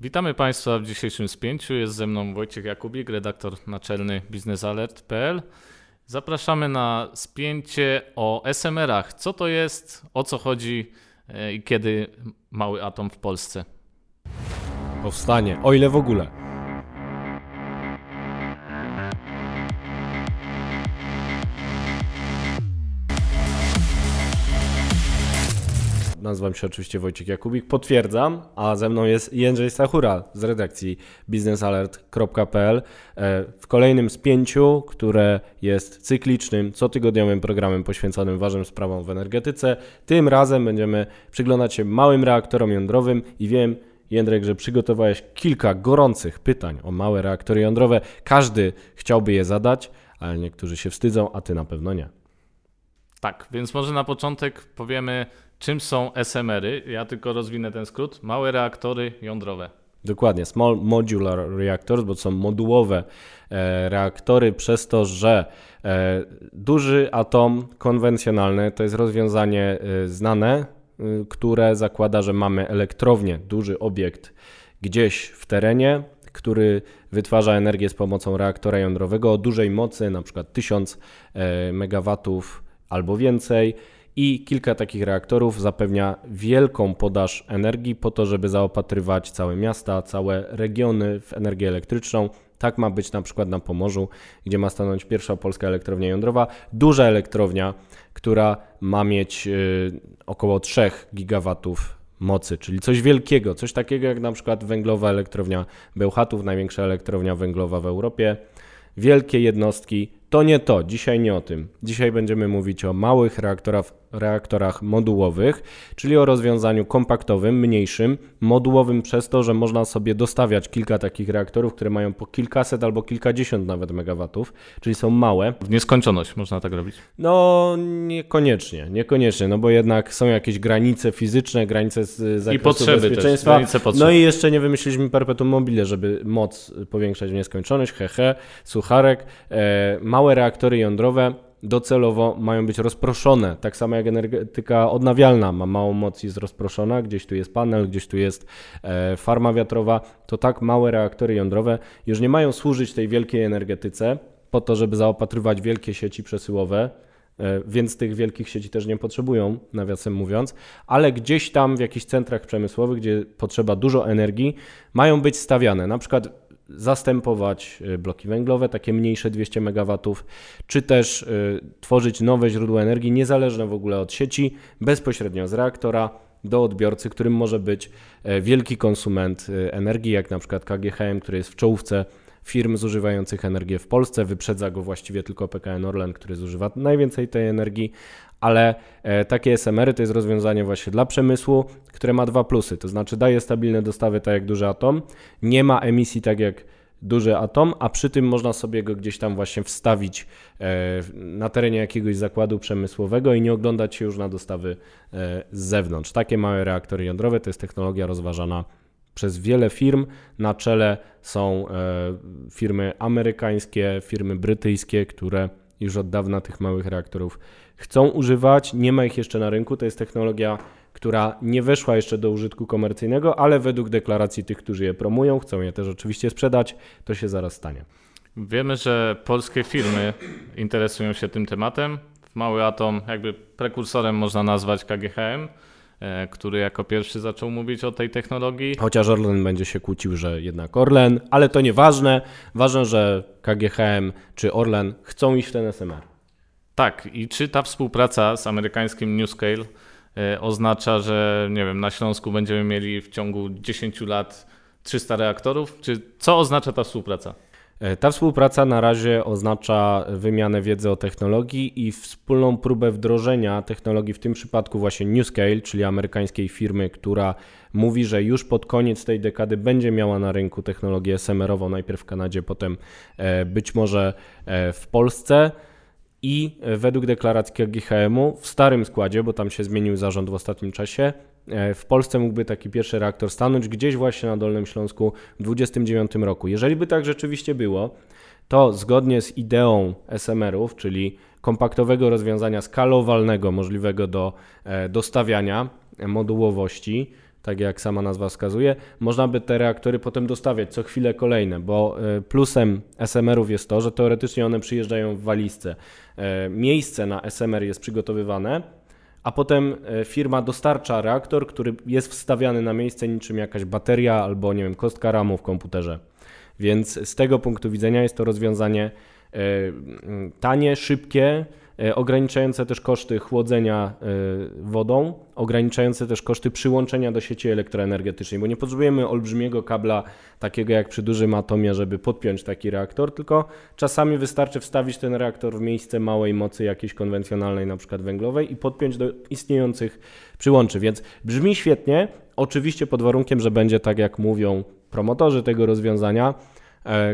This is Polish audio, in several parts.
Witamy Państwa w dzisiejszym spięciu. Jest ze mną Wojciech Jakubik, redaktor naczelny biznesalert.pl. Zapraszamy na spięcie o SMR-ach. Co to jest, o co chodzi e, i kiedy mały atom w Polsce? Powstanie, o ile w ogóle. Nazywam się oczywiście Wojciech Jakubik, potwierdzam, a ze mną jest Jędrzej Stachura z redakcji biznesalert.pl e, w kolejnym spięciu, które jest cyklicznym, cotygodniowym programem poświęconym ważnym sprawom w energetyce. Tym razem będziemy przyglądać się małym reaktorom jądrowym i wiem, Jędrek, że przygotowałeś kilka gorących pytań o małe reaktory jądrowe. Każdy chciałby je zadać, ale niektórzy się wstydzą, a ty na pewno nie. Tak, więc może na początek powiemy, czym są SMR-y. Ja tylko rozwinę ten skrót. Małe reaktory jądrowe. Dokładnie, small modular reactors, bo to są modułowe e, reaktory, przez to, że e, duży atom konwencjonalny to jest rozwiązanie e, znane, które zakłada, że mamy elektrownię, duży obiekt gdzieś w terenie, który wytwarza energię z pomocą reaktora jądrowego o dużej mocy, na przykład 1000 MW albo więcej i kilka takich reaktorów zapewnia wielką podaż energii po to, żeby zaopatrywać całe miasta, całe regiony w energię elektryczną. Tak ma być na przykład na Pomorzu, gdzie ma stanąć pierwsza polska elektrownia jądrowa, duża elektrownia, która ma mieć y, około 3 gigawatów mocy, czyli coś wielkiego, coś takiego jak na przykład węglowa elektrownia Bełchatów, największa elektrownia węglowa w Europie. Wielkie jednostki to nie to, dzisiaj nie o tym. Dzisiaj będziemy mówić o małych reaktorach, reaktorach modułowych, czyli o rozwiązaniu kompaktowym, mniejszym, modułowym przez to, że można sobie dostawiać kilka takich reaktorów, które mają po kilkaset albo kilkadziesiąt nawet megawatów, czyli są małe. W nieskończoność można tak robić? No niekoniecznie, niekoniecznie, no bo jednak są jakieś granice fizyczne, granice z zakresu I potrzeby bezpieczeństwa. Też, potrzeb. No i jeszcze nie wymyśliliśmy perpetuum mobile, żeby moc powiększać w nieskończoność, hehe, sucharek. E, małe reaktory jądrowe docelowo mają być rozproszone, tak samo jak energetyka odnawialna ma małą moc i jest rozproszona, gdzieś tu jest panel, gdzieś tu jest e, farma wiatrowa, to tak małe reaktory jądrowe już nie mają służyć tej wielkiej energetyce po to, żeby zaopatrywać wielkie sieci przesyłowe, e, więc tych wielkich sieci też nie potrzebują, nawiasem mówiąc, ale gdzieś tam w jakichś centrach przemysłowych, gdzie potrzeba dużo energii, mają być stawiane. Na przykład zastępować y, bloki węglowe, takie mniejsze 200 MW, czy też y, tworzyć nowe źródła energii niezależne w ogóle od sieci, bezpośrednio z reaktora do odbiorcy, którym może być e, wielki konsument energii, jak na przykład KGHM, który jest w czołówce firm zużywających energię w Polsce. Wyprzedza go właściwie tylko PKN Orlen, który zużywa najwięcej tej energii, ale e, takie SMR-y to jest rozwiązanie właśnie dla przemysłu, które ma dwa plusy, to znaczy daje stabilne dostawy tak jak duży atom, nie ma emisji tak jak duży atom, a przy tym można sobie go gdzieś tam właśnie wstawić e, na terenie jakiegoś zakładu przemysłowego i nie oglądać się już na dostawy e, z zewnątrz. Takie małe reaktory jądrowe to jest technologia rozważana przez wiele firm. Na czele są firmy amerykańskie, firmy brytyjskie, które już od dawna tych małych reaktorów chcą używać. Nie ma ich jeszcze na rynku. To jest technologia, która nie weszła jeszcze do użytku komercyjnego, ale według deklaracji tych, którzy je promują, chcą je też oczywiście sprzedać, to się zaraz stanie. Wiemy, że polskie firmy interesują się tym tematem. Mały atom, jakby prekursorem można nazwać KGHM e, który jako pierwszy zaczął mówić o tej technologii. Chociaż Orlen będzie się kłócił, że jednak Orlen, ale to nieważne. Ważne, że KGHM czy Orlen chcą iść w ten SMR. Tak, i czy ta współpraca z amerykańskim NewScale e, oznacza, że nie wiem, na Śląsku będziemy mieli w ciągu 10 lat 300 reaktorów? Czy co oznacza ta współpraca? E, ta współpraca na razie oznacza wymianę wiedzy o technologii i wspólną próbę wdrożenia technologii, w tym przypadku właśnie NewScale, czyli amerykańskiej firmy, która mówi, że już pod koniec tej dekady będzie miała na rynku technologię SMR-ową, najpierw w Kanadzie, potem e, być może w Polsce. I według deklaracji KGHM-u w starym składzie, bo tam się zmienił zarząd w ostatnim czasie, e, w Polsce mógłby taki pierwszy reaktor stanąć gdzieś właśnie na Dolnym Śląsku w 2029 roku. Jeżeli by tak rzeczywiście było, to zgodnie z ideą SMR-ów, czyli kompaktowego rozwiązania skalowalnego, możliwego do e, dostawiania modułowości, tak jak sama nazwa wskazuje, można by te reaktory potem dostawiać co chwilę kolejne, bo e, plusem SMR-ów jest to, że teoretycznie one przyjeżdżają w walizce. E, miejsce na SMR jest przygotowywane, a potem e, firma dostarcza reaktor, który jest wstawiany na miejsce niczym jakaś bateria albo nie wiem, kostka ramu w komputerze. Więc z tego punktu widzenia jest to rozwiązanie tanie, szybkie, E, ograniczające też koszty chłodzenia e, wodą, ograniczające też koszty przyłączenia do sieci elektroenergetycznej, bo nie potrzebujemy olbrzymiego kabla takiego jak przy dużym atomie, żeby podpiąć taki reaktor, tylko czasami wystarczy wstawić ten reaktor w miejsce małej mocy jakiejś konwencjonalnej, na przykład węglowej i podpiąć do istniejących przyłączy, więc brzmi świetnie, oczywiście pod warunkiem, że będzie tak jak mówią promotorzy tego rozwiązania, E,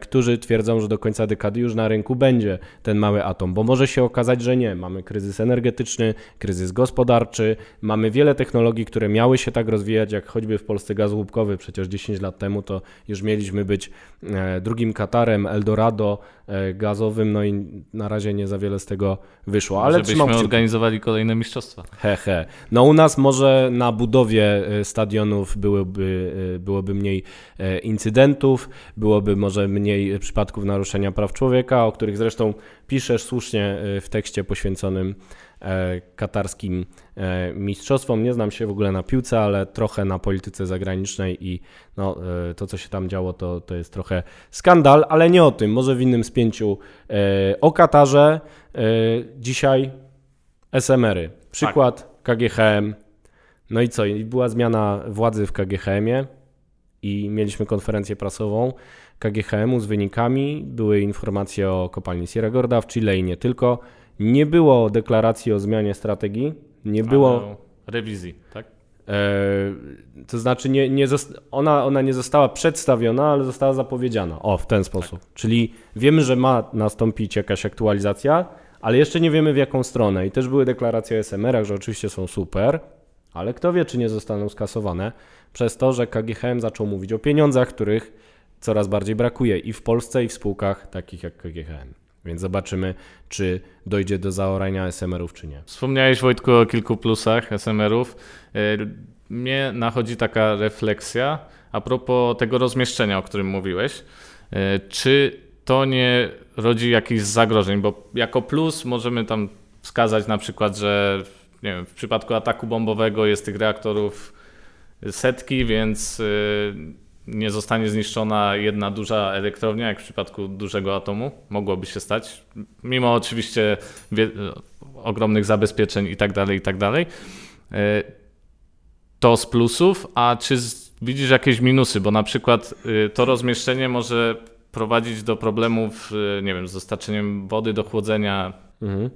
którzy twierdzą, że do końca dekady już na rynku będzie ten mały atom, bo może się okazać, że nie. Mamy kryzys energetyczny, kryzys gospodarczy, mamy wiele technologii, które miały się tak rozwijać, jak choćby w Polsce gaz łupkowy. Przecież 10 lat temu to już mieliśmy być e, drugim Katarem, Eldorado e, gazowym, no i na razie nie za wiele z tego wyszło. Ale Żebyśmy organizowali kolejne mistrzostwa. He, he. No u nas może na budowie stadionów byłoby, byłoby mniej incydentów, byłoby może mniej przypadków naruszenia praw człowieka, o których zresztą piszesz słusznie w tekście poświęconym e, katarskim e, mistrzostwom. Nie znam się w ogóle na piłce, ale trochę na polityce zagranicznej i no, e, to, co się tam działo, to, to jest trochę skandal, ale nie o tym, może w innym spięciu. O Katarze dzisiaj SMR-y. Przykład tak. KGHM. No i co? Była zmiana władzy w KGHM-ie i mieliśmy konferencję prasową KGHM-u z wynikami, były informacje o kopalni Sierra Gorda w Chile i nie tylko. Nie było deklaracji o zmianie strategii, nie było... rewizji, tak? E, to znaczy nie, nie ona, ona nie została przedstawiona, ale została zapowiedziana. O, w ten sposób. Tak. Czyli wiemy, że ma nastąpić jakaś aktualizacja, ale jeszcze nie wiemy w jaką stronę. I też były deklaracje o SMR-ach, że oczywiście są super, ale kto wie, czy nie zostaną skasowane przez to, że KGHM zaczął mówić o pieniądzach, których coraz bardziej brakuje i w Polsce, i w spółkach takich jak KGHM. Więc zobaczymy, czy dojdzie do zaorania SMR-ów, czy nie. Wspomniałeś, Wojtku, o kilku plusach SMR-ów. E, mnie nachodzi taka refleksja a propos tego rozmieszczenia, o którym mówiłeś. E, czy to nie rodzi jakichś zagrożeń? Bo jako plus możemy tam wskazać na przykład, że wiem, w przypadku ataku bombowego jest tych reaktorów setki, więc e, nie zostanie zniszczona jedna duża elektrownia, jak w przypadku dużego atomu, mogłoby się stać, mimo oczywiście ogromnych zabezpieczeń i tak dalej, i tak dalej. E, to z plusów, a czy widzisz jakieś minusy, bo na przykład e, to rozmieszczenie może prowadzić do problemów, e, nie wiem, z dostarczeniem wody do chłodzenia. Mhm.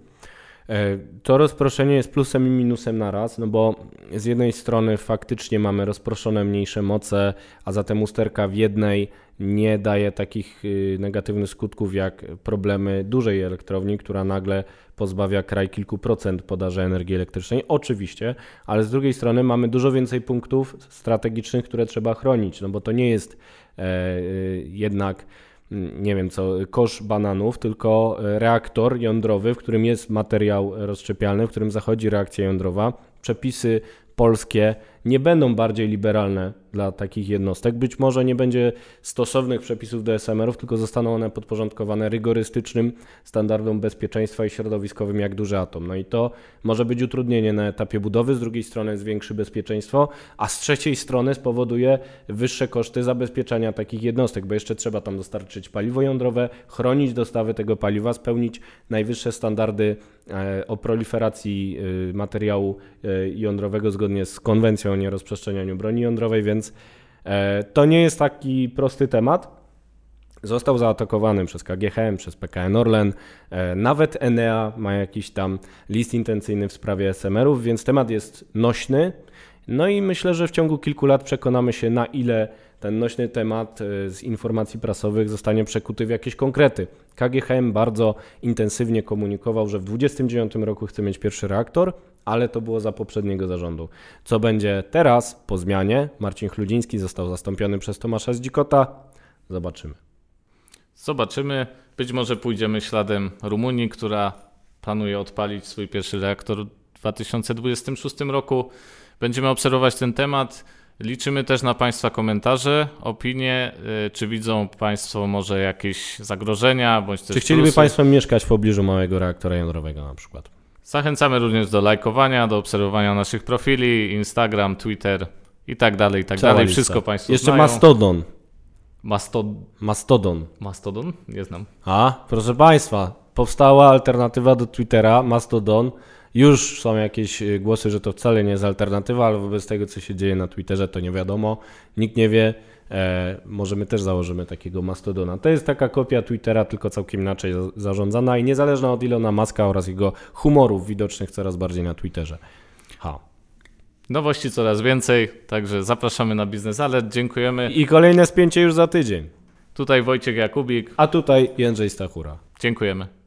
E, to rozproszenie jest plusem i minusem naraz, no bo z jednej strony faktycznie mamy rozproszone mniejsze moce, a zatem usterka w jednej nie daje takich y, negatywnych skutków jak problemy dużej elektrowni, która nagle pozbawia kraj kilku procent podaży energii elektrycznej. Oczywiście, ale z drugiej strony mamy dużo więcej punktów strategicznych, które trzeba chronić, no bo to nie jest e, y, jednak nie wiem co, kosz bananów, tylko e, reaktor jądrowy, w którym jest materiał rozszczepialny, w którym zachodzi reakcja jądrowa. Przepisy polskie nie będą bardziej liberalne dla takich jednostek. Być może nie będzie stosownych przepisów do SMR-ów, tylko zostaną one podporządkowane rygorystycznym standardom bezpieczeństwa i środowiskowym jak duży atom. No i to może być utrudnienie na etapie budowy, z drugiej strony zwiększy bezpieczeństwo, a z trzeciej strony spowoduje wyższe koszty zabezpieczenia takich jednostek, bo jeszcze trzeba tam dostarczyć paliwo jądrowe, chronić dostawy tego paliwa, spełnić najwyższe standardy e, o proliferacji e, materiału e, jądrowego zgodnie z konwencją o nierozprzestrzenianiu broni jądrowej, więc e, to nie jest taki prosty temat. Został zaatakowany przez KGHM, przez PKN Orlen, e, nawet Enea ma jakiś tam list intencyjny w sprawie SMR-ów, więc temat jest nośny. No i myślę, że w ciągu kilku lat przekonamy się, na ile ten nośny temat e, z informacji prasowych zostanie przekuty w jakieś konkrety. KGHM bardzo intensywnie komunikował, że w 2029 roku chce mieć pierwszy reaktor, ale to było za poprzedniego zarządu. Co będzie teraz po zmianie? Marcin Chludziński został zastąpiony przez Tomasza Zdzikota. Zobaczymy. Zobaczymy. Być może pójdziemy śladem Rumunii, która planuje odpalić swój pierwszy reaktor w 2026 roku. Będziemy obserwować ten temat. Liczymy też na Państwa komentarze, opinie, y, czy widzą Państwo może jakieś zagrożenia, bądź też Czy chcieliby plusy. Państwo mieszkać w pobliżu małego reaktora jądrowego na przykład? Zachęcamy również do lajkowania, do obserwowania naszych profili, Instagram, Twitter i tak dalej, i tak Cała dalej. Lista. Wszystko Państwo Jeszcze znają. Mastodon. Mastod... Mastodon. Mastodon? Nie znam. A, proszę Państwa, powstała alternatywa do Twittera, Mastodon. Już są jakieś y, głosy, że to wcale nie jest alternatywa, ale wobec tego, co się dzieje na Twitterze, to nie wiadomo. Nikt nie wie. E, może my też założymy takiego mastodona. To jest taka kopia Twittera, tylko całkiem inaczej zarządzana i niezależna od Ilona Maska oraz jego humorów widocznych coraz bardziej na Twitterze. Ha. Nowości coraz więcej, także zapraszamy na Biznes Alert. Dziękujemy. I kolejne spięcie już za tydzień. Tutaj Wojciech Jakubik. A tutaj Jędrzej Stachura. Dziękujemy.